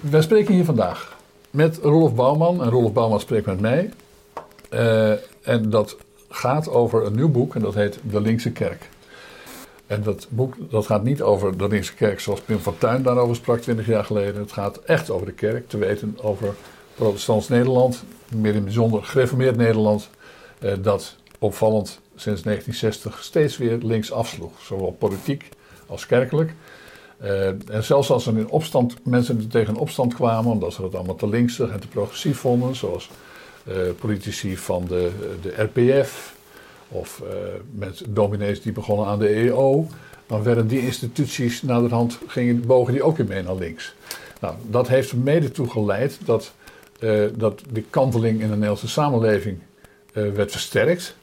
Wij spreken hier vandaag met Rolf Bouwman. En Rolf Bouwman spreekt met mij. Uh, en dat gaat over een nieuw boek en dat heet De Linkse Kerk. En dat boek dat gaat niet over de Linkse Kerk zoals Pim Tuin daarover sprak 20 jaar geleden. Het gaat echt over de kerk, te weten over protestants Nederland, meer in het bijzonder gereformeerd Nederland, eh, dat opvallend sinds 1960 steeds weer links afsloeg. Zowel politiek als kerkelijk. Uh, en zelfs als er in opstand, mensen tegen opstand kwamen, omdat ze het allemaal te linksig en te progressief vonden, zoals uh, politici van de, de RPF of uh, met dominees die begonnen aan de EO, dan werden die instituties naderhand, gingen, bogen die ook weer mee naar links. Nou, dat heeft mede toe geleid dat, dat de kanteling in de Nederlandse samenleving werd versterkt.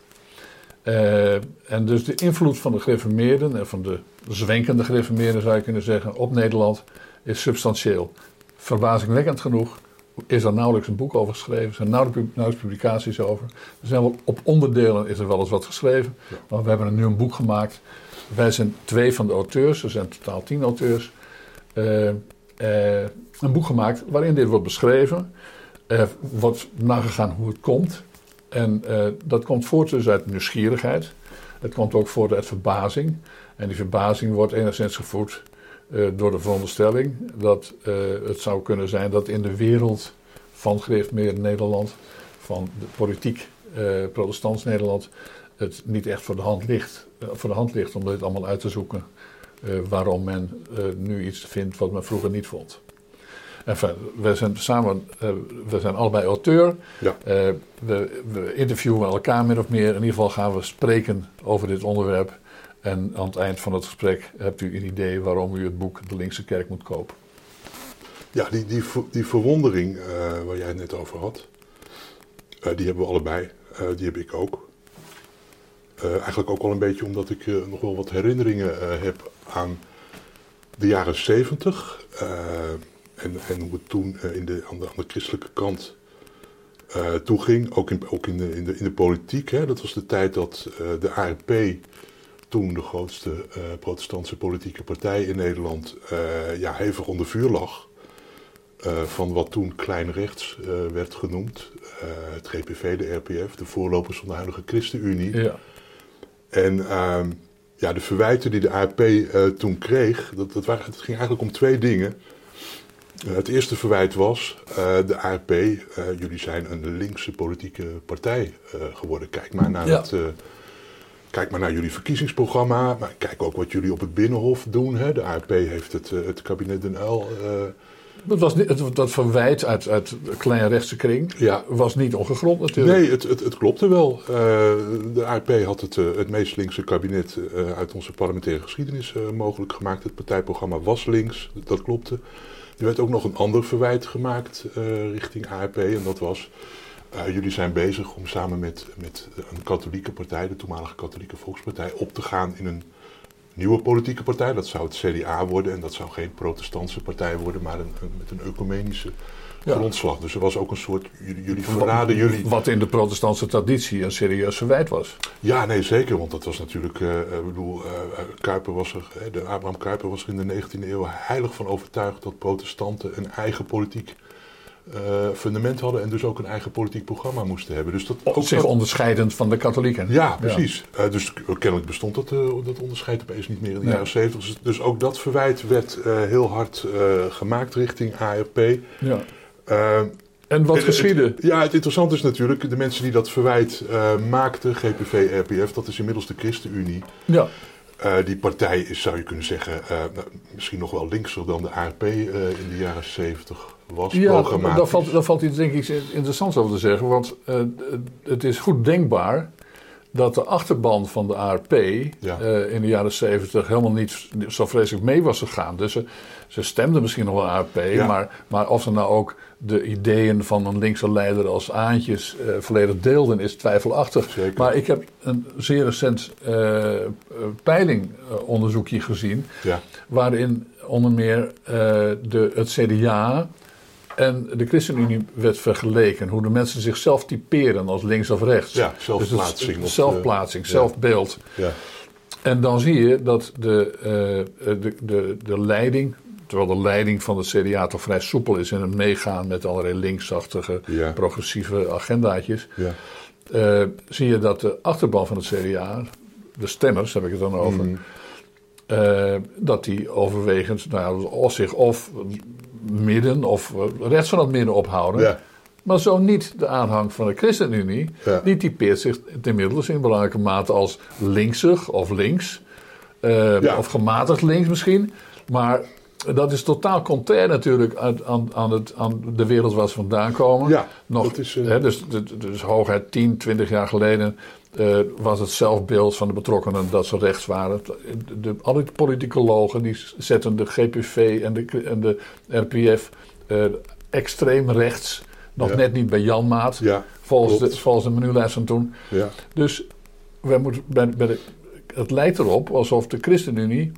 Uh, en dus de invloed van de gereformeerden en van de zwenkende gereformeerden zou je kunnen zeggen op Nederland is substantieel. Verbazingwekkend genoeg is er nauwelijks een boek over geschreven, zijn nauwelijks, publicaties over. Er zijn wel, op onderdelen is er wel eens wat geschreven, maar we hebben er nu een boek gemaakt. Wij zijn twee van de auteurs, er zijn totaal tien auteurs. Uh, uh, een boek gemaakt waarin dit wordt beschreven. Wordt nagegaan hoe het komt. En uh, dat komt voort dus uit nieuwsgierigheid. Het komt ook voort uit verbazing. En die verbazing wordt enigszins gevoed uh, door de veronderstelling dat uh, het zou kunnen zijn dat in de wereld van gereformeerd Nederland, van de politiek protestants Nederland, het niet echt voor de hand ligt, voor de hand ligt om dit allemaal uit te zoeken. waarom men nu iets vindt wat men vroeger niet vond. Enfin, we zijn samen, uh, we zijn allebei auteur. Ja. Uh, we, we, interviewen elkaar min of meer. In ieder geval gaan we spreken over dit onderwerp. En aan het eind van het gesprek hebt u een idee waarom u het boek De Linkse Kerk moet kopen. Ja, die, die, die verwondering uh, waar jij het net over had, die hebben we allebei. die heb ik ook. eigenlijk ook wel een beetje omdat ik nog wel wat herinneringen heb aan de jaren zeventig. En, en hoe het toen uh, in de, aan, de, aan, de, christelijke kant uh, toeging, ook, in, ook in, de, in, de, in de politiek. Hè. Dat was de tijd dat uh, de ARP, toen de grootste protestantse politieke partij in Nederland, ja, hevig onder vuur lag. van wat toen klein rechts werd genoemd. het GPV, de RPF, de voorlopers van de huidige ChristenUnie. Ja. En ehm, ja, de verwijten die de ARP toen kreeg, dat, dat, waren, het ging eigenlijk om twee dingen. Eh, het eerste verwijt was, uh, de ARP, uh, eh, jullie zijn een linkse politieke partij geworden. Kijk maar naar het... Kijk maar naar jullie verkiezingsprogramma, maar kijk ook wat jullie op het Binnenhof doen. Hè. De ARP heeft het, het kabinet Den Uyl dat, was niet, het, dat verwijt uit, uit de kleine rechtse kring ja. was niet ongegrond natuurlijk. Nee, het, het, het klopte wel. De ARP had het, het meest linkse kabinet uit onze parlementaire geschiedenis mogelijk gemaakt. Het partijprogramma was links, dat klopte. Er werd ook nog een ander verwijt gemaakt uh, richting ARP. En dat was, uh, jullie zijn bezig om samen met, met een katholieke partij, de toenmalige katholieke volkspartij, op te gaan in een nieuwe politieke partij. Dat zou het CDA worden en dat zou geen protestantse partij worden, maar een met een ecumenische grondslag. Dus er was ook een soort, jullie, verraden jullie... Wat in de protestantse traditie een serieus verwijt was. Ja, nee, zeker. Want dat was natuurlijk, uh, ik bedoel, uh, Kuiper was er, de Abraham Kuiper was er in de 19e eeuw heilig van overtuigd dat protestanten een eigen politiek uh, fundament hadden en dus ook een eigen politiek programma moesten hebben. Dus dat ook zich onderscheidend van de katholieken. Ja, precies. Ja. Uh, dus kennelijk bestond dat, uh, dat onderscheid opeens niet meer in de jaren 70. Dus, dus, ook dat verwijt werd heel hard gemaakt richting ARP. Ja. Uh, en wat geschiedde? Ja, het interessante is natuurlijk, de mensen die dat verwijt uh, maakten, GPV, RPF, dat is inmiddels de ChristenUnie. Ja. Uh, die partij is, zou je kunnen zeggen, nou, misschien nog wel linkser dan de ARP in de jaren 70 was. Ja, daar valt, daar valt iets denk ik interessants over te zeggen, want het is goed denkbaar dat de achterban van de ARP ja. uh, in de jaren 70 helemaal niet zo vreselijk mee was gegaan. Dus ze, ze stemden misschien nog wel ARP, ja. maar, maar of ze nou ook de ideeën van een linkse leider als Aantjes uh, volledig deelden, is twijfelachtig. Zeker. Maar ik heb een zeer recent uh, peilingonderzoekje gezien, ja. waarin onder meer de, het CDA en de ChristenUnie werd vergeleken. Hoe de mensen zichzelf typeren als links of rechts. Ja, zelfplaatsing. Dus zelfplaatsing, zelfbeeld. Ja. En dan zie je dat de, de, de, de leiding terwijl de leiding van het CDA toch vrij soepel is in het meegaan met allerlei linksachtige, Ja. progressieve agendaatjes. Ja. eh, zie je dat de achterban van het CDA, de stemmers heb ik het dan over, Mm. eh, dat die overwegend nou, of zich of midden of eh, rechts van het midden ophouden. Ja. Maar zo niet de aanhang van de ChristenUnie. Ja. Die typeert zich inmiddels in belangrijke mate als linksig of links. Ja. Of gematigd links misschien. Maar dat is totaal contrair natuurlijk aan, aan, aan, het, aan de wereld waar ze vandaan komen. Ja, Nog, dat is, eh, hè, dus, dus, hooguit 10, 20 jaar geleden eh, was het zelfbeeld van de betrokkenen dat ze rechts waren. De, de, alle politicologen die zetten de GPV en de, en de RPF eh, extreem rechts. Nog Ja. net niet bij Jan Maat, Ja, volgens, de, volgens de menulijst van toen. Ja. Dus wij moeten, bij, bij de, het lijkt erop alsof de ChristenUnie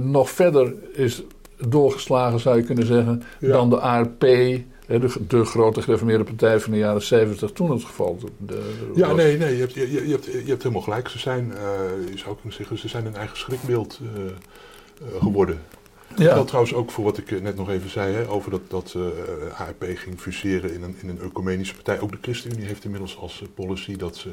nog verder is doorgeslagen, zou je kunnen zeggen, Ja. dan de ARP, de, de grote gereformeerde partij van de jaren 70, toen het geval de, de- Ja, was. nee, nee je, hebt, je, je, hebt, je hebt helemaal gelijk. Ze zijn, eh, je zou kunnen zeggen, ze zijn een eigen schrikbeeld eh, eh, geworden. Ja. Dat trouwens ook voor wat ik net nog even zei, hè, over dat, dat ARP ging fuseren in een, in een ecumenische partij. Ook de ChristenUnie heeft inmiddels als policy dat ze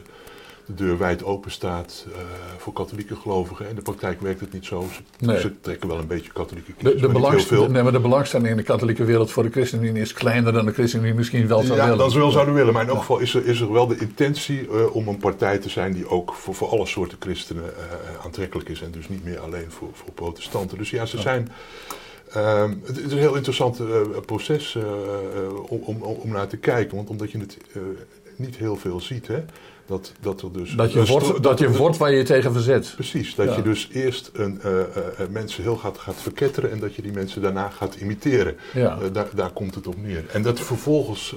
de deur wijd open staat eh, voor katholieke gelovigen. In de praktijk werkt het niet zo. Ze, Nee. ze trekken wel een beetje katholieke De, kiezers, de, belangs- veel. nee, maar de belangstelling in de katholieke wereld voor de ChristenUnie is kleiner dan de ChristenUnie misschien wel zou ja, willen. dat ze wel zouden willen. Maar in elk geval is er, is er wel de intentie eh, om een partij te zijn die ook voor, voor alle soorten christenen eh, aantrekkelijk is. En dus niet meer alleen voor, voor protestanten. Dus ja, ze zijn. ehm, het is een heel interessant proces om, om, om naar te kijken. Want omdat je het niet heel veel ziet, hè, dat, dat er dus. Dat je, wordt, dat je er- wordt waar je je tegen verzet. Precies, dat Ja. je dus eerst een, eh, eh, eh, mensen heel gaat, gaat verketteren en dat je die mensen daarna gaat imiteren. Ja. Daar, daar komt het op neer. En dat vervolgens,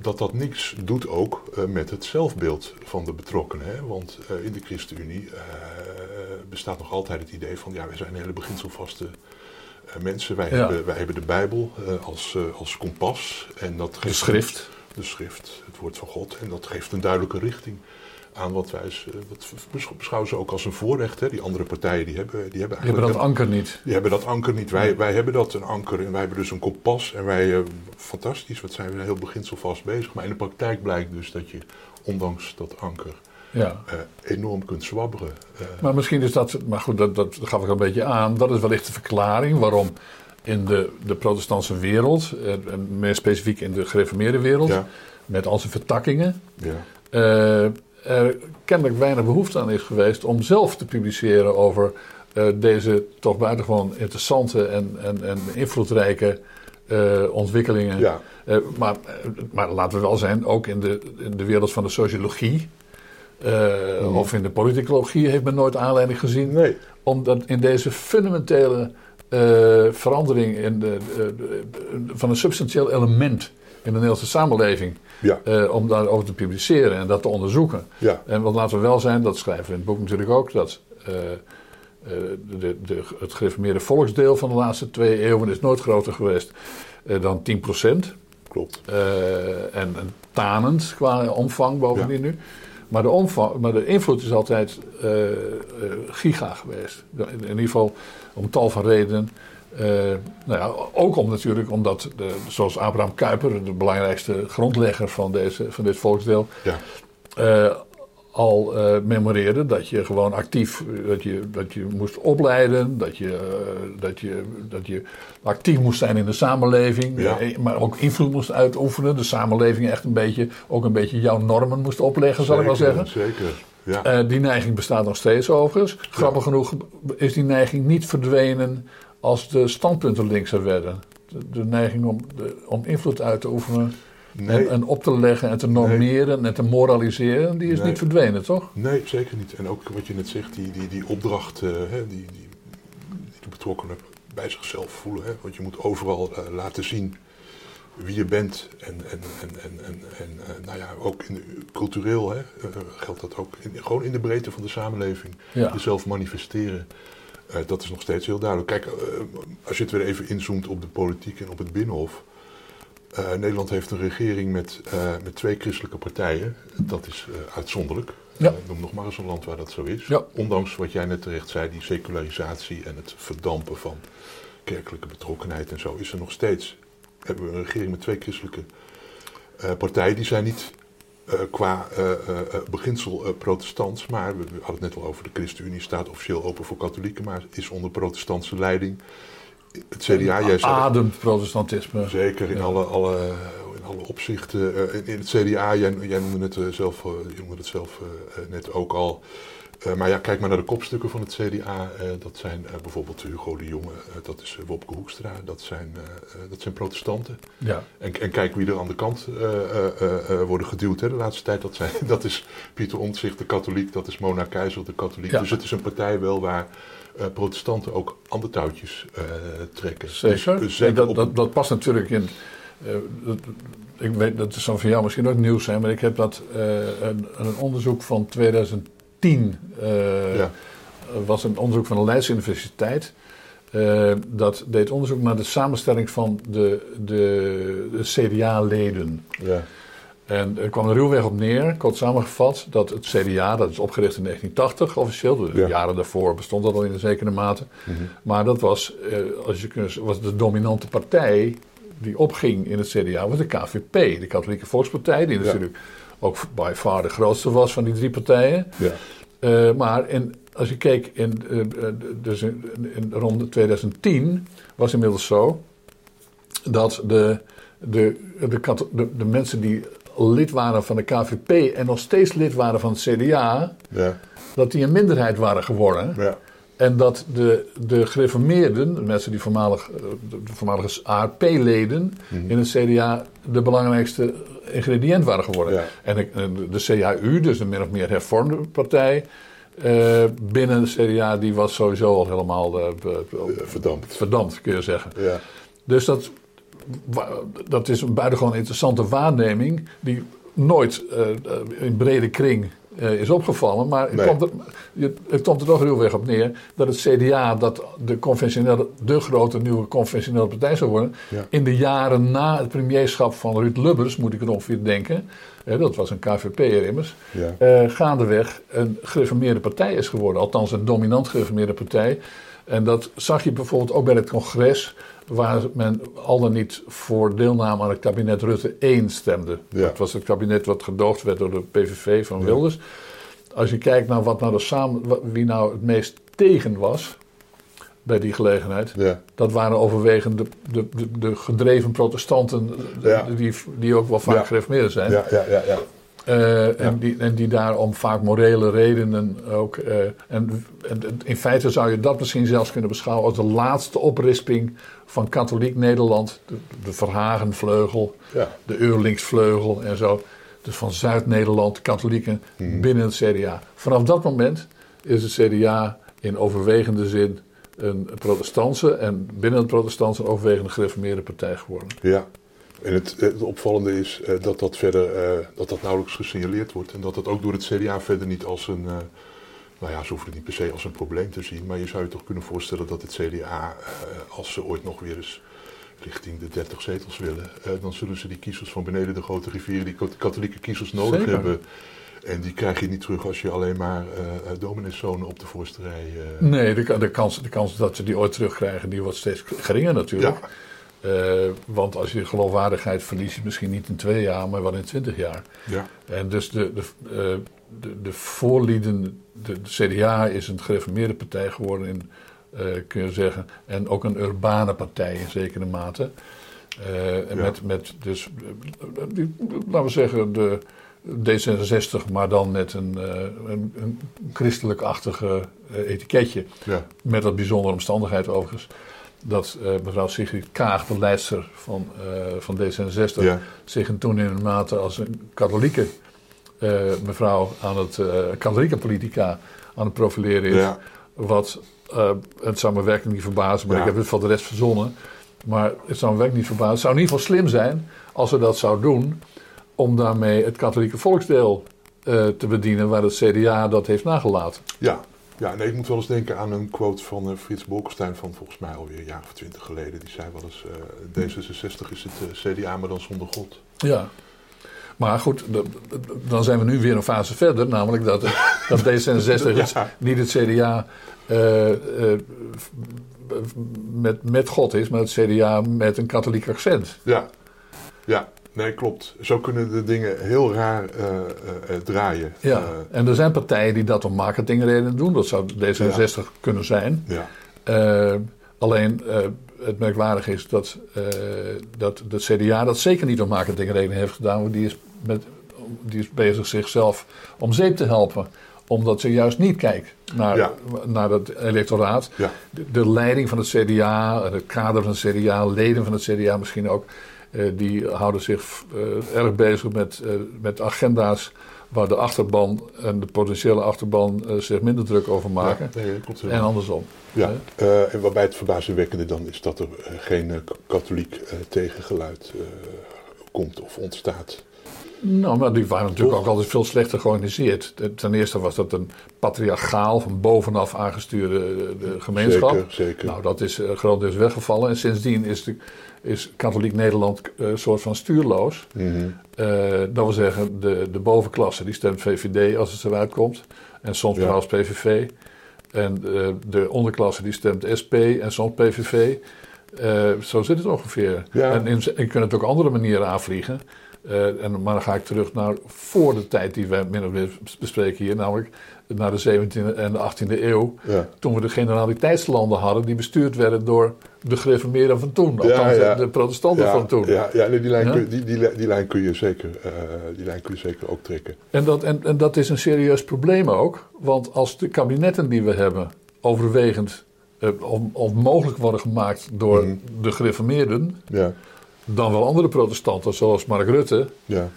dat dat niks doet ook met het zelfbeeld van de betrokkenen. Hè? Want in de ChristenUnie bestaat nog altijd het idee van, ja, wij zijn hele beginselvaste mensen. Wij, Ja. hebben, wij hebben de Bijbel als, als kompas. En dat De schrift. De schrift, het woord van God. En dat geeft een duidelijke richting aan wat wij, dat besch- beschouwen ze ook als een voorrecht. Hè? Die andere partijen die hebben, die hebben Je hebt eigenlijk... dat anker niet. Die hebben dat anker niet. Wij, wij hebben dat, een anker. En wij hebben dus een kompas. En wij, eh, fantastisch, wat zijn we heel beginselvast bezig. Maar in de praktijk blijkt dus dat je, ondanks dat anker, Ja. eh, enorm kunt zwabberen. Eh, Maar misschien is dat, maar goed, dat, dat gaf ik een beetje aan. Dat is wellicht de verklaring waarom in de, de protestantse wereld, eh, en meer specifiek in de gereformeerde wereld, ja, met al zijn vertakkingen, ja, eh, er kennelijk weinig behoefte aan is geweest om zelf te publiceren over eh, deze toch buitengewoon interessante en, en, en invloedrijke ontwikkelingen. ja, maar, maar laten we wel zijn, ook in de, in de wereld van de sociologie Mhm. of in de politicologie heeft men nooit aanleiding gezien nee, omdat in deze fundamentele eh, verandering in de, de- de- van een substantieel element in de Nederlandse samenleving, ja, eh, om daarover te publiceren en dat te onderzoeken. ja, En wat laten we wel zijn, dat schrijven we in het boek natuurlijk ook, dat eh, eh, de, de, het gereformeerde volksdeel van de laatste twee eeuwen is nooit groter geweest eh, dan 10% klopt. eh, en, en tanend qua omvang bovendien nu. Maar de, omvang, maar de invloed is altijd eh, giga geweest. In, in ieder geval om tal van redenen. Eh, nou ja, ook om natuurlijk omdat, de, zoals Abraham Kuyper, de belangrijkste grondlegger van, deze, van dit volksdeel, Ja, al eh, memoreerde dat je gewoon actief, dat je, dat je moest opleiden, dat je, eh, dat, je, dat je actief moest zijn in de samenleving, Ja. eh, maar ook invloed moest uitoefenen. De samenleving echt een beetje, ook een beetje jouw normen moest opleggen, zal ik wel zeggen. Zeker, ja. Eh, die neiging bestaat nog steeds overigens. Grappig genoeg is die neiging niet verdwenen als de standpunten linkser werden. De, de neiging om, de, om invloed uit te oefenen nee, en, en op te leggen en te normeren en te moraliseren, die is Nee. niet verdwenen, toch? nee, zeker niet. En ook wat je net zegt, die, die, die opdracht, eh, hè, die, die, die de betrokkenen bij zichzelf voelen. Hè? Want je moet overal eh, laten zien wie je bent. En, en, en, en, en, en eh, nou ja, ook in de, cultureel hè, geldt dat ook. In, gewoon in de breedte van de samenleving. Ja. Jezelf manifesteren. Dat is nog steeds heel duidelijk. Kijk, als je het weer even inzoomt op de politiek en op het Binnenhof. Eh, Nederland heeft een regering met, eh, met twee christelijke partijen. Dat is eh, uitzonderlijk. Ja. Eh, noem nog maar eens een land waar dat zo is. Ja. Ondanks wat jij net terecht zei, die secularisatie en het verdampen van kerkelijke betrokkenheid en zo, is er nog steeds. Hebben we een regering met twee christelijke partijen. Die zijn niet qua beginsel protestants, maar we, we hadden het net al over de ChristenUnie staat officieel open voor katholieken, maar is onder protestantse leiding. Het CDA, jij zei Ademt protestantisme. Zeker in, Ja. alle, alle, in alle opzichten. Eh, in, het CDA, jij, jij noemde het, eh, zelf, eh, je noemde het zelf net ook al. Eh, maar ja, kijk maar naar de kopstukken van het CDA. eh, dat zijn eh, bijvoorbeeld Hugo de Jonge, dat is Wopke Hoekstra, dat zijn, dat zijn protestanten. Ja. En, en kijk wie er aan de kant worden geduwd hè, de laatste tijd. Dat, zijn, dat is Pieter Omtzigt, de katholiek, dat is Mona Keizer, de katholiek. Ja. Dus het is een partij wel waar protestanten ook andere touwtjes trekken. Zeker. Dus, dus zeker dat, op- dat, dat past natuurlijk in. dat, ik weet dat zal voor jou misschien ook nieuws zijn, maar ik heb dat een, een onderzoek van 2010 eh, ja, was een onderzoek van de Leids Universiteit. Eh, dat deed onderzoek naar de samenstelling van de, de, de CDA-leden. ja, En er kwam er ruwweg op neer, kort samengevat, dat het CDA, dat is opgericht in 1980 officieel, de Ja. jaren daarvoor bestond dat al in een zekere mate. mhm. Maar dat was, eh, als je kunt, was de dominante partij die opging in het CDA, was de KVP, de Katholieke Volkspartij, die Ja. Ook by far de grootste was van die drie partijen. ja, Eh, maar in, als je keek, in, eh, dus in, in rond 2010 was inmiddels zo dat de, de, de, de, de mensen die lid waren van de KVP en nog steeds lid waren van het CDA, ja, dat die een minderheid waren geworden. ja, En dat de, de gereformeerden, de mensen die voormalig, de de voormalige ARP-leden Mhm. in het CDA, de belangrijkste ingrediënt waren geworden. Ja. En de, de, de CAU, dus de min of meer hervormde partij, eh, binnen het CDA, die was sowieso al helemaal eh, eh, verdampt. verdampt, kun je zeggen. Ja, Dus dat, dat is een buitengewoon interessante waarneming die nooit in brede kring eh, is opgevallen. Maar het, Nee. komt er, het komt er toch ruwweg op neer dat het CDA, dat de, conventionele, de grote nieuwe conventionele partij zou worden, Ja. in de jaren na het premierschap van Ruud Lubbers, moet ik er ongeveer denken, hè, dat was een KVP'er immers, ja, eh, gaandeweg een gereformeerde partij is geworden. Althans, een dominant gereformeerde partij. En dat zag je bijvoorbeeld ook bij het congres, waar men al dan niet voor deelname aan het kabinet Rutte 1 stemde. Ja. Dat was het kabinet wat gedoogd werd door de PVV van Ja. Wilders. Als je kijkt naar wat nou de samen, wie nou het meest tegen was bij die gelegenheid, ja, dat waren overwegend de, de, de, de gedreven protestanten, die, die ook wel vaak Ja. zijn. Ja. Eh, en, die, en die daar om vaak morele redenen ook. eh, en, en in feite zou je dat misschien zelfs kunnen beschouwen als de laatste oprisping van katholiek Nederland. De, de Verhagenvleugel, ja. de Eurlingsvleugel en zo. Dus van Zuid-Nederland, katholieken Mhm. binnen het CDA. Vanaf dat moment is het CDA in overwegende zin een protestantse en binnen het protestantse een overwegende gereformeerde partij geworden. Ja, en het, het opvallende is eh, dat dat verder eh, dat dat nauwelijks gesignaleerd wordt. En dat dat ook door het CDA verder niet als een. eh, nou ja, ze hoeven het niet per se als een probleem te zien. Maar je zou je toch kunnen voorstellen dat het CDA, eh, als ze ooit nog weer eens richting de 30 zetels willen, eh, dan zullen ze die kiezers van beneden de grote rivieren, die kat- katholieke kiezers nodig Zeker. hebben. En die krijg je niet terug als je alleen maar eh domineeszonen op de voorste rij. eh, Nee, de, de, kans, de kans dat ze die ooit terugkrijgen, die wordt steeds geringer natuurlijk. Ja, Eh, want als je geloofwaardigheid verliest, misschien niet in twee jaar, maar wel in twintig jaar. ja, En dus de, de, eh, de, de voorlieden, de, de CDA is een gereformeerde partij geworden, in, eh, kun je zeggen. En ook een urbane partij in zekere mate. En Ja. met, met dus, die, laten we zeggen, de D66, maar dan met een, een, een christelijk-achtige etiketje. ja, Met dat bijzondere omstandigheid overigens. Dat eh, mevrouw Sigrid Kaag, de leidster van, eh, van D66, ja, zich in toenemende mate als een katholieke eh, mevrouw aan het, katholieke politica aan het profileren is. ja, Wat, het zou me werkelijk niet verbazen, maar Ja. ik heb het van de rest verzonnen. Maar het zou me werkelijk niet verbazen. Het zou in ieder geval slim zijn als ze dat zou doen, om daarmee het katholieke volksdeel te bedienen, waar het CDA dat heeft nagelaten. Ja, ja nee, ik moet wel eens denken aan een quote van eh, Frits Bolkestein van volgens mij alweer een jaar of twintig geleden. Die zei wel eens, eh, D66 is het eh, CDA, maar dan zonder God. Ja. Maar goed, dan zijn we nu weer een fase verder. Namelijk dat, dat D66 het- Ja. niet het CDA met, met God is, maar het CDA met een katholiek accent. Ja, ja, nee, klopt. Zo kunnen de dingen heel raar eh, eh, eh, draaien. Ja. En er zijn partijen die dat om marketingredenen doen. Dat zou D66 kunnen zijn. ja. Alleen het merkwaardige is dat, dat de CDA dat zeker niet om marketingredenen heeft gedaan. Want die is, met, die is bezig zichzelf om zeep te helpen. Omdat ze juist niet kijkt naar, Ja. naar het electoraat. Ja. De, de leiding van het CDA, het kader van het CDA, leden van het CDA misschien ook. Eh, die houden zich eh, erg bezig met, eh, met agenda's waar de achterban en de potentiële achterban eh, zich minder druk over maken. Ja, nee, klopt En andersom. Ja, eh, en waarbij het verbazingwekkende dan is dat er geen katholiek tegengeluid komt of ontstaat. Nou, maar die waren natuurlijk ook altijd veel slechter georganiseerd. Ten- eerste was dat een patriarchaal, van bovenaf aangestuurde de gemeenschap. Zeker, zeker. Nou, dat is uh, grotendeels weggevallen. En sindsdien is, de, is katholiek Nederland eh, een soort van stuurloos. Mhm. Eh, dat wil zeggen, de, de bovenklasse die stemt VVD als het eruit komt. En soms Ja. als PVV. En eh, de onderklasse die stemt SP en soms PVV. Zo zit het ongeveer. Ja. En, in, en je kunt het ook andere manieren aanvliegen. Eh, en, maar dan ga ik terug naar voor de tijd die wij min of meer bespreken hier. Namelijk naar de 17e en de 18e eeuw. Ja. Toen we de generaliteitslanden hadden die bestuurd werden door de gereformeerden van toen. Althans, ja. de protestanten van toen. ja, ja nee, die, lijn? Kun, die, die, li- die lijn kun je zeker, eh, die lijn kun je zeker ook trekken. En, dat, en, en dat is een serieus probleem ook. Want als de kabinetten die we hebben overwegend eh, on- onmogelijk worden gemaakt door Mhm. de gereformeerden, Ja, dan wel andere protestanten zoals Mark Rutte, ja,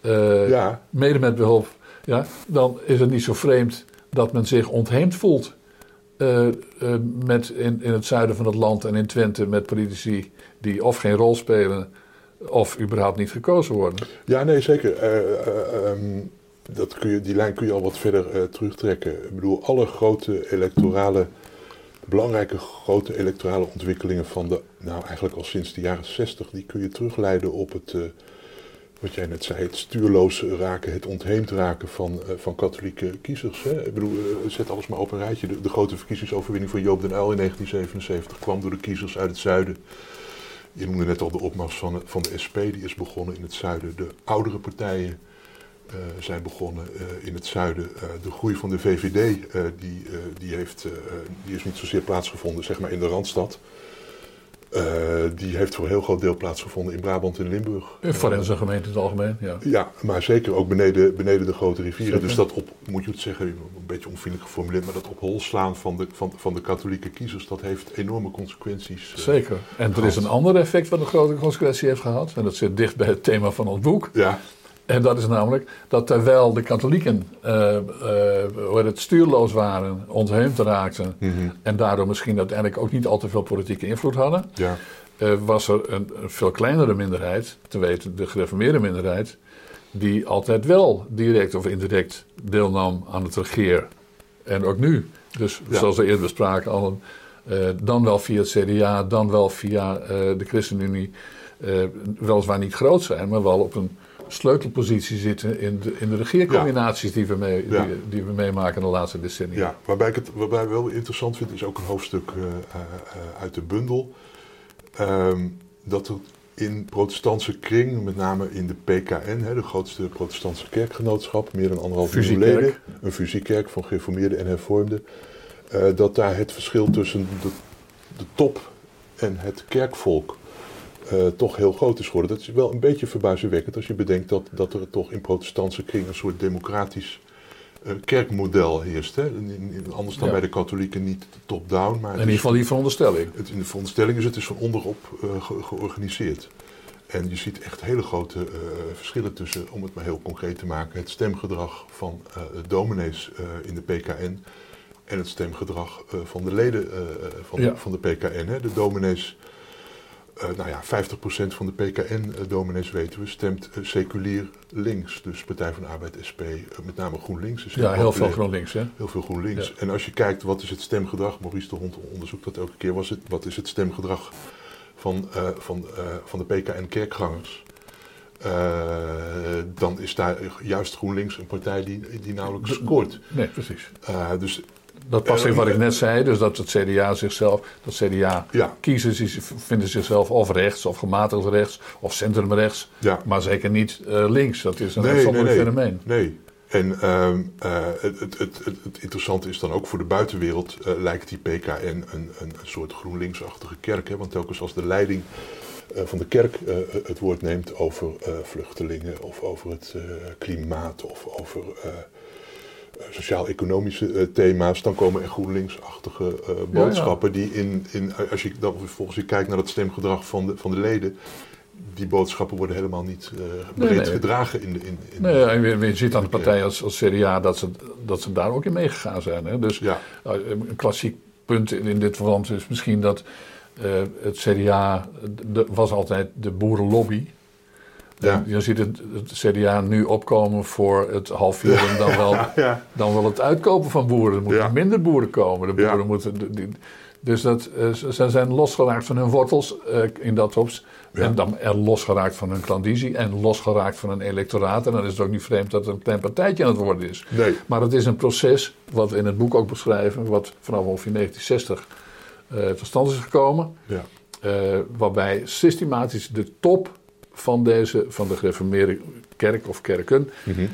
eh, ja, mede met behulp, ja, dan is het niet zo vreemd dat men zich ontheemd voelt. eh, eh, met in, in het zuiden van het land en in Twente met politici die of geen rol spelen of überhaupt niet gekozen worden. ja, nee, zeker. Eh, eh, ehm, dat kun je, die lijn kun je al wat verder terugtrekken. Ik bedoel, alle grote electorale, belangrijke grote electorale ontwikkelingen van de, nou eigenlijk al sinds de jaren 60, die kun je terugleiden op het, eh, wat jij net zei, het stuurloos raken, het ontheemd raken van, eh, van katholieke kiezers. Hè? Ik bedoel, eh, zet alles maar op een rijtje. De, grote verkiezingsoverwinning van Joop den Uyl in 1977 kwam door de kiezers uit het zuiden. Je noemde net al de opmars van, van de SP, die is begonnen in het zuiden. De oudere partijen eh, zijn begonnen eh, in het zuiden. Eh, de groei van de VVD, die, die, heeft, die is niet zozeer plaatsgevonden zeg maar in de Randstad. Die heeft voor een heel groot deel plaatsgevonden in Brabant en Limburg. In Forense gemeente in het algemeen, ja. Ja, maar zeker ook beneden, beneden de grote rivieren. Zeker. Dus dat op, moet je het zeggen, een beetje onvriendelijk geformuleerd, maar dat op hol slaan van de, van, van de katholieke kiezers, dat heeft enorme consequenties. Zeker. En er is een ander effect wat een grote consequentie heeft gehad. En dat zit dicht bij het thema van ons boek. Ja, En dat is namelijk dat terwijl de katholieken heet het, stuurloos waren, ontheemd raakten. mhm, En daardoor misschien uiteindelijk ook niet al te veel politieke invloed hadden. ja, eh, was er een, een veel kleinere minderheid, te weten de gereformeerde minderheid. Die altijd wel direct of indirect deelnam aan het regeer. En ook nu. Dus Ja. zoals we eerder bespraken, al een, dan wel via het CDA, dan wel via de ChristenUnie. weliswaar niet groot zijn, maar wel op een sleutelpositie zitten in de, in de regeercombinaties die, we mee, die, die we meemaken de laatste decennia. ja. Waarbij ik het waarbij ik wel interessant vind, is ook een hoofdstuk eh, eh, uit de bundel. Ehm, dat er in protestantse kring, met name in de PKN, hè, de grootste protestantse kerkgenootschap, meer dan anderhalf miljoen leden, een fusiekerk van gereformeerden en hervormden, eh, dat daar het verschil tussen de, de top en het kerkvolk eh, toch heel groot is geworden. Dat is wel een beetje verbazingwekkend als je bedenkt dat, dat er toch in protestantse kring een soort democratisch eh, kerkmodel heerst. Hè? Anders dan Ja. bij de katholieken niet top-down, maar In ieder geval die veronderstelling. het, in de veronderstelling is het dus van onderop eh, ge- georganiseerd. En je ziet echt hele grote verschillen tussen, om het maar heel concreet te maken, het stemgedrag van dominees in de PKN en het stemgedrag van de leden van, Ja. de, van de PKN. Hè. De dominees, nou ja, 50% van de PKN-dominees weten we, stemt eh, seculier links. Dus Partij van de Arbeid, SP, eh, met name GroenLinks. Is Ja, heel veel. GroenLinks, hè? Heel veel GroenLinks. Ja. En als je kijkt wat is het stemgedrag, Maurice de Hond onderzoekt dat elke keer, was het, wat is het stemgedrag van, eh, van, eh, van de PKN-kerkgangers? dan is daar juist GroenLinks een partij die, die nauwelijks scoort. Nee, precies. dus dat past in wat ik net zei, dus dat het CDA zichzelf, dat CDA-kiezers ja. vinden zichzelf of rechts of gematigd rechts of centrumrechts, ja. maar zeker niet uh, links. Dat is een nee, nee, nee, fenomeen. Nee. En uh, uh, het, het, het, het, interessante is dan ook voor de buitenwereld lijkt die PKN een, een, een soort GroenLinksachtige kerk. Hè? Want telkens als de leiding van de kerk het woord neemt over vluchtelingen of over het klimaat of over sociaal-economische uh, thema's, dan komen er GroenLinks-achtige uh, boodschappen die in, in, als je dan volgens je kijkt naar het stemgedrag van de, van de leden, die boodschappen worden helemaal niet uh, breed gedragen in de. In, in nee, en je, ziet aan de partij als, als CDA dat ze, dat ze daar ook in meegegaan zijn. Hè? Dus ja. een klassiek punt in, in, dit verband is misschien dat het CDA de, was altijd de boerenlobby. Ja. Je ziet het, het, CDA nu opkomen voor het halveren dan wel, dan wel het uitkopen van boeren. Er moeten minder boeren komen. De boeren moeten, die, dus dat, uh, ze zijn losgeraakt van hun wortels uh, in dat opzicht. En dan er losgeraakt van hun klandizie en losgeraakt van hun electoraat. En dan is het ook niet vreemd dat het een klein partijtje aan het worden is. Nee. Maar het is een proces, wat we in het boek ook beschrijven, wat vanaf ongeveer 1960 uh, tot stand is gekomen. Ja. waarbij systematisch de top van, deze, van de gereformeerde kerk of kerken mm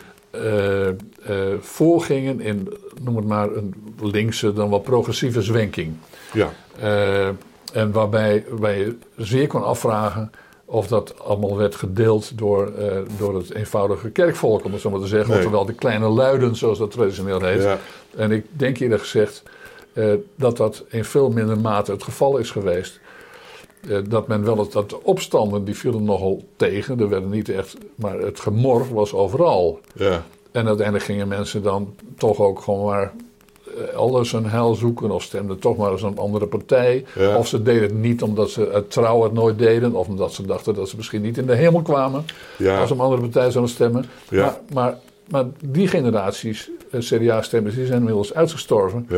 voorgingen in, noem het maar, een linkse dan wel progressieve zwenking. Ja. Uh, en waarbij, wij je zeer kon afvragen of dat allemaal werd gedeeld door, door het eenvoudige kerkvolk, om het zo maar te zeggen. Nee. Oftewel de kleine luiden, zoals dat traditioneel heet. Ja. En ik denk eerlijk gezegd dat dat in veel minder mate het geval is geweest. Eh, dat men wel het, dat de opstanden die vielen nogal tegen. Er werden niet echt, maar het gemor was overal. Ja. En uiteindelijk gingen mensen dan toch ook gewoon maar eh, elders een heil zoeken of stemden toch maar eens een andere partij. Of ze deden het niet omdat ze het trouw het nooit deden, of omdat ze dachten dat ze misschien niet in de hemel kwamen ja. als een andere partij zouden stemmen. Ja. Maar, maar, maar, die generaties eh, CDA-stemmers die zijn inmiddels uitgestorven.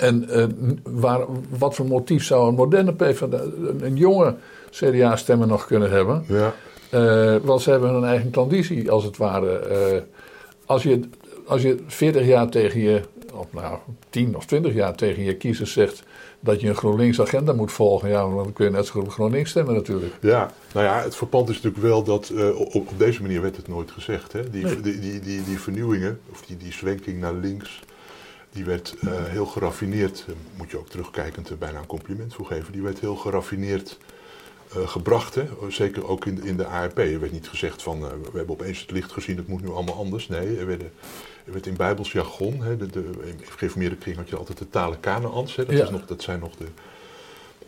En uh, waar, wat voor motief zou een moderne PvdA, een jonge CDA-stemmer nog kunnen hebben? Ja. Uh, want ze hebben een eigen klandizie, als het ware. Uh, als, je, als je 40 jaar tegen je, of nou 10 of 20 jaar tegen je kiezers zegt dat je een GroenLinks agenda moet volgen, ja, dan kun je net zo goed GroenLinks stemmen natuurlijk. Ja, nou ja, het verpand is natuurlijk wel dat op, op, deze manier werd het nooit gezegd. Hè? Die, nee. die, die, die, die, vernieuwingen, of die, die zwenking naar links, die werd uh, heel geraffineerd, moet je ook terugkijkend bijna een compliment voor geven, die werd heel geraffineerd gebracht. Hè? Zeker ook in de, in de ARP. Er werd niet gezegd van we hebben opeens het licht gezien, het moet nu allemaal anders. Nee, er, werden, er werd in Bijbels jargon, hè, de, de, in gereformeerde kring had je altijd de talen Kanaans. Dat, ja. nog, dat zijn nog de,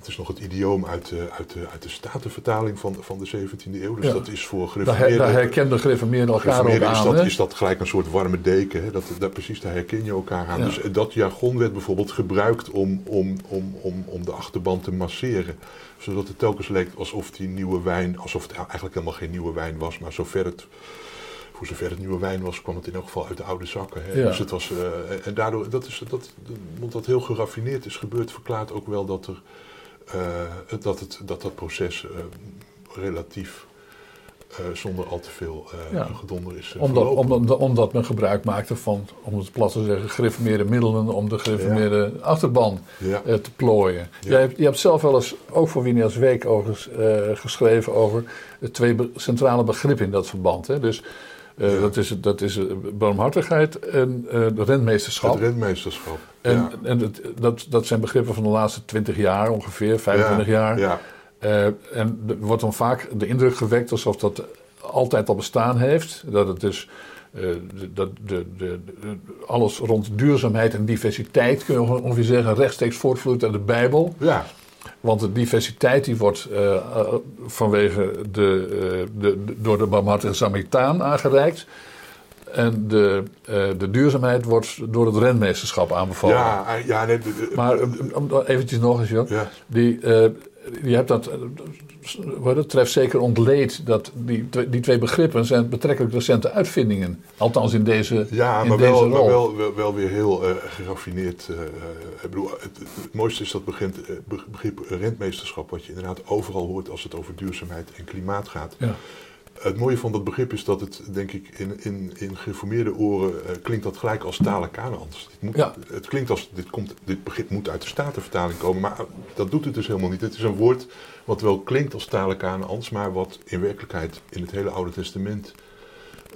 het is nog het idioom uit de, uit de, uit de Statenvertaling van, van de 17e eeuw. Dus ja. dat is voor gereformeerden... Daar, herkenden gereformeerden elkaar ook aan. Is dat, is dat gelijk een soort warme deken. Hè? Dat, dat, precies, daar herken je elkaar aan. Ja. Dus dat jargon werd bijvoorbeeld gebruikt om, om, om, om, om de achterban te masseren. Zodat het telkens leek alsof die nieuwe wijn... alsof het eigenlijk helemaal geen nieuwe wijn was, maar zover het voor zover het nieuwe wijn was, kwam het in elk geval uit de oude zakken. Hè? Ja. Dus het was, uh, en daardoor, dat is, dat, omdat dat heel geraffineerd is gebeurd, verklaart ook wel dat er dat, het, dat dat proces uh, relatief uh, zonder al te veel ja. gedonder is omdat, omdat, omdat, men gebruik maakte van, om het plat te zeggen, gereformeerde middelen om de gereformeerde ja. achterban ja. te plooien. Jij hebt, je hebt zelf wel eens, ook voor Winias Week, geschreven over twee be centrale begrippen in dat verband. Hè? Dus uh, ja. Dat is, dat is barmhartigheid en uh, rentmeesterschap. Het rentmeesterschap. En, ja. en het, dat, dat zijn begrippen van de laatste 20 jaar ongeveer, 25 ja. jaar. Ja. Uh, en er wordt dan vaak de indruk gewekt alsof dat altijd al bestaan heeft. Dat het dus dat de, de, de, alles rond duurzaamheid en diversiteit, kun je ongeveer zeggen, rechtstreeks voortvloeit uit de Bijbel. Ja. Want de diversiteit die wordt uh, vanwege de, uh, de, de, door de barmhartige Samaritaan aangereikt. En de, uh, de duurzaamheid wordt door het renmeesterschap aanbevolen. Ja, ja nee, maar um, eventjes nog eens, Jan. Ja. Die, je hebt dat, wat het treft zeker ontleed dat die, die twee begrippen zijn betrekkelijk recente uitvindingen. Althans in deze Ja, in maar, deze wel, maar wel, wel, wel weer heel uh, geraffineerd. Uh, ik bedoel, het, mooiste is dat begrip, begrip rentmeesterschap, wat je inderdaad overal hoort als het over duurzaamheid en klimaat gaat. Ja. Het mooie van dat begrip is dat het, denk ik, in, in, in geformeerde oren eh, klinkt dat gelijk als talen Kanaans. Het, moet, Ja. het klinkt als, dit, komt, dit begrip moet uit de Statenvertaling komen, maar dat doet het dus helemaal niet. Het is een woord wat wel klinkt als talen Kanaans, maar wat in werkelijkheid in het hele Oude Testament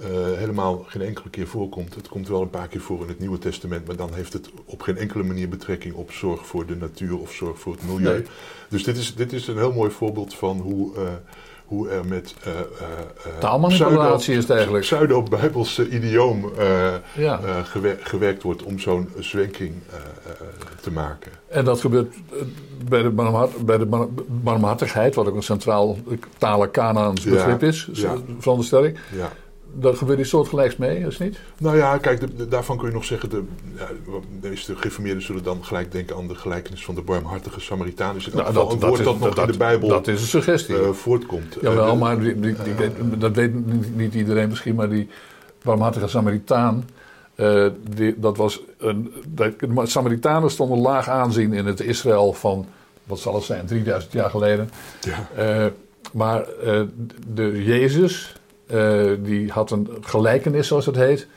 eh, helemaal geen enkele keer voorkomt. Het komt wel een paar keer voor in het Nieuwe Testament, maar dan heeft het op geen enkele manier betrekking op zorg voor de natuur of zorg voor het milieu. Nee. Dus dit is, dit is een heel mooi voorbeeld van hoe, eh, hoe er met eh, Taalmanipulatie is het eigenlijk. pseudo-bijbelse idioom Ja. gewer- gewerkt wordt om zo'n zwenking te maken. En dat gebeurt bij de, barmhart, bij de bar- barmhartigheid, wat ook een centraal talen Kanaans Ja, begrip is, ja. veronderstelling. Ja. Daar gebeurt iets soortgelijks mee, is niet? Nou ja, kijk, de- de- daarvan kun je nog zeggen, de, ja, de meeste geïnformeerden zullen dan gelijk denken aan de gelijkenis van de barmhartige Samaritaan. Is Nou, geval een woord is- dat, nog in de Bijbel Dat is een suggestie. eh, voortkomt. Jawel, Eh, de- maar die, die, dat weet niet, niet iedereen misschien, maar die barmhartige Samaritaan, eh, die, dat was een, de Samaritanen stonden laag aanzien in het Israël van, wat zal het zijn, 3000 jaar geleden. Ja, Eh, maar eh, de Jezus, eh, die had een gelijkenis, zoals het heet.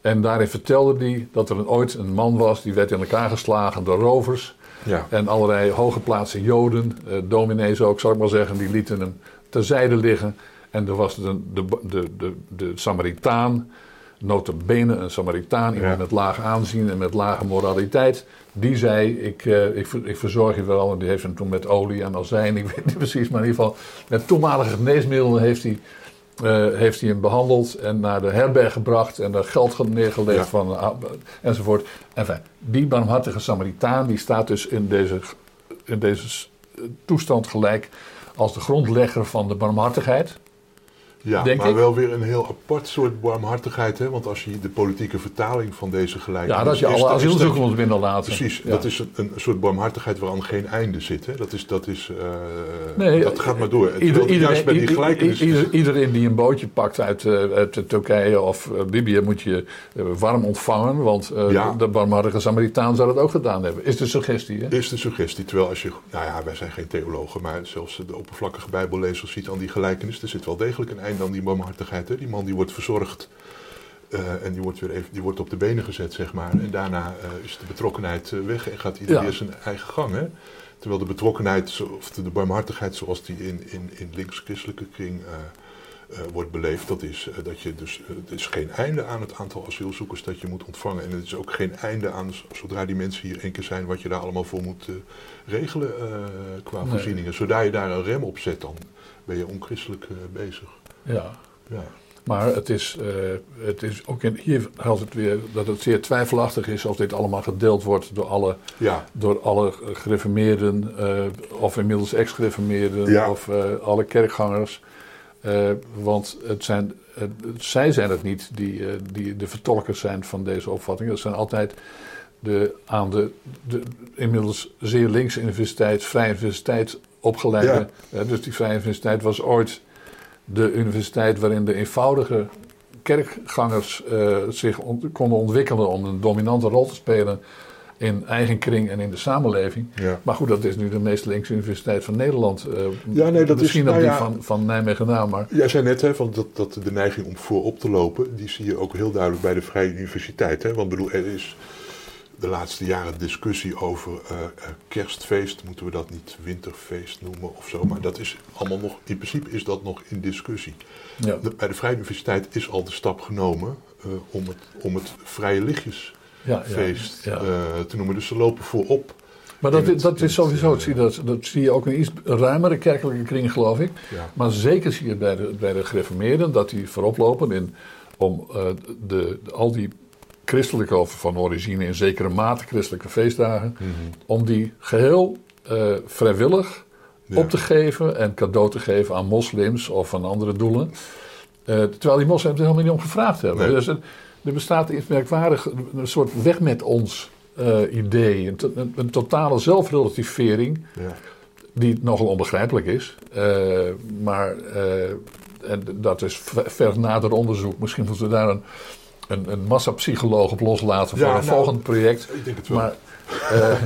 En daarin vertelde hij dat er ooit een man was, die werd in elkaar geslagen door rovers. ja, En allerlei hooggeplaatste joden, eh, dominees ook, zal ik maar zeggen, die lieten hem terzijde liggen. En er was de, de, de, de, de Samaritaan, notabene een Samaritaan, iemand Ja. met laag aanzien en met lage moraliteit. Die zei, ik, eh, ik, ik verzorg je wel. En die heeft hem toen met olie en azijn, ik weet niet precies, maar in ieder geval met toenmalige geneesmiddelen heeft hij, eh, heeft hij hem behandeld en naar de herberg gebracht en daar geld ge- neergelegd Ja. van, ah, enzovoort. Enfin, die barmhartige Samaritaan die staat dus in deze, in deze toestand gelijk als de grondlegger van de barmhartigheid. Ja Denk maar ik. wel weer een heel apart soort barmhartigheid. Hè? Want als je de politieke vertaling van deze gelijkenis... Ja, dat je alle asielzoekers moet binnenlaten. Precies, Ja. dat is een, een soort barmhartigheid waaraan geen einde zit. Hè? Dat, is, dat, is, eh, Nee, dat gaat maar door. Ieder, juist bij die gelijkenis... ieder- iedereen die een bootje pakt uit, eh, uit Turkije of eh, Libië moet je warm ontvangen. Want Ja. de barmhartige Samaritaan zou dat ook gedaan hebben. Is de suggestie, hè? is de suggestie. Terwijl als je, nou ja, wij zijn geen theologen, maar zelfs de oppervlakkige bijbellezer ziet aan die gelijkenis, er zit wel degelijk een einde aan die barmhartigheid. Hè? Die man die wordt verzorgd eh, en die wordt weer even, die wordt op de benen gezet, zeg maar. En daarna eh, is de betrokkenheid eh, weg en gaat ieder Ja. weer zijn eigen gang. Hè? Terwijl de betrokkenheid, of de, barmhartigheid zoals die in, in, in links-christelijke kring wordt beleefd, dat is dat je dus, er is geen einde aan het aantal asielzoekers dat je moet ontvangen. En het is ook geen einde aan, zodra die mensen hier één keer zijn, wat je daar allemaal voor moet regelen qua Nee. voorzieningen. Zodra je daar een rem op zet, dan ben je onchristelijk bezig. Ja. Ja. Maar het is, eh, het is ook in, hier geldt het weer dat het zeer twijfelachtig is of dit allemaal gedeeld wordt door alle, Ja, door alle gereformeerden, eh, of inmiddels ex-gereformeerden, Ja. of eh, alle kerkgangers. Want het zijn, zij zijn het niet die, die de vertolkers zijn van deze opvatting. Dat zijn altijd de aan de, de inmiddels zeer linkse universiteit, Vrije Universiteit opgeleide. Dus die Vrije Universiteit was ooit de universiteit waarin de eenvoudige kerkgangers eh, zich konden ontwikkelen om een dominante rol te spelen in eigen kring en in de samenleving. ja. Maar goed, dat is nu de meest linkse universiteit van Nederland. Eh, Ja, nee, dat is- Misschien ook nou die ja. van, van Nijmegen na, maar Jij zei net hè, van dat, dat de neiging om voorop te lopen, die zie je ook heel duidelijk bij de Vrije Universiteit. Hè? Want bedoel, er is de laatste jaren discussie over eh, eh, kerstfeest, moeten we dat niet winterfeest noemen of zo. Maar dat is allemaal nog, in principe is dat nog in discussie. ja. De- bij de Vrije Universiteit is al de stap genomen eh, om, het, om het Vrije Lichtjesfeest Ja, te noemen. Dus ze lopen voorop. Maar dat, het- dat is het, sowieso, eh, dat zie, je, dat, dat zie je ook in iets ruimere kerkelijke kring, geloof ik. Maar zeker zie je bij de, bij de gereformeerden dat die voorop lopen in, om de- al die christelijke, of van origine in zekere mate christelijke feestdagen, Mhm. om die geheel eh, vrijwillig Ja. op te geven en cadeau te geven aan moslims of aan andere doelen. Eh, terwijl die moslims er helemaal niet om gevraagd hebben. Nee. Dus er, er bestaat iets merkwaardigs, een soort weg met ons eh, idee. Een, een, een totale zelfrelativering Ja. die nogal onbegrijpelijk is. Maar en dat is ver, ver nader onderzoek. Misschien moeten we daar een, een, een massapsycholoog op loslaten voor Ja, een nou, volgend project. Ik denk het wel. Maar, eh,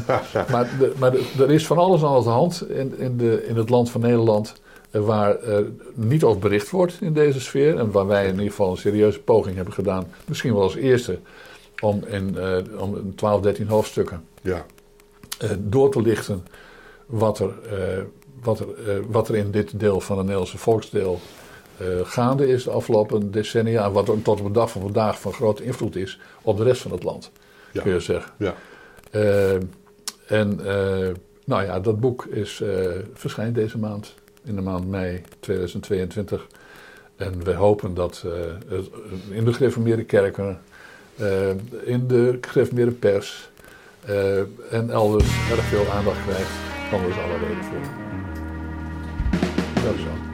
maar, de- maar de- er is van alles aan de hand in, in, de, in het land van Nederland. eh, waar eh, niet over bericht wordt in deze sfeer. En waar wij in ieder geval een serieuze poging hebben gedaan, misschien wel als eerste, om in, uh, om 12, 13 hoofdstukken Ja, door te lichten wat er, wat, er, wat er in dit deel van het Nederlandse volksdeel gaande is de afgelopen decennia. En wat tot op de dag van vandaag van grote invloed is op de rest van het land, ja, kun je zeggen. ja. en nou ja, dat boek is, verschijnt deze maand in de maand mei 2022. En we hopen dat uh, in de gereformeerde kerken, uh, in de gereformeerde pers uh, en elders erg veel aandacht krijgt. Dan is alle reden voor. Dat is.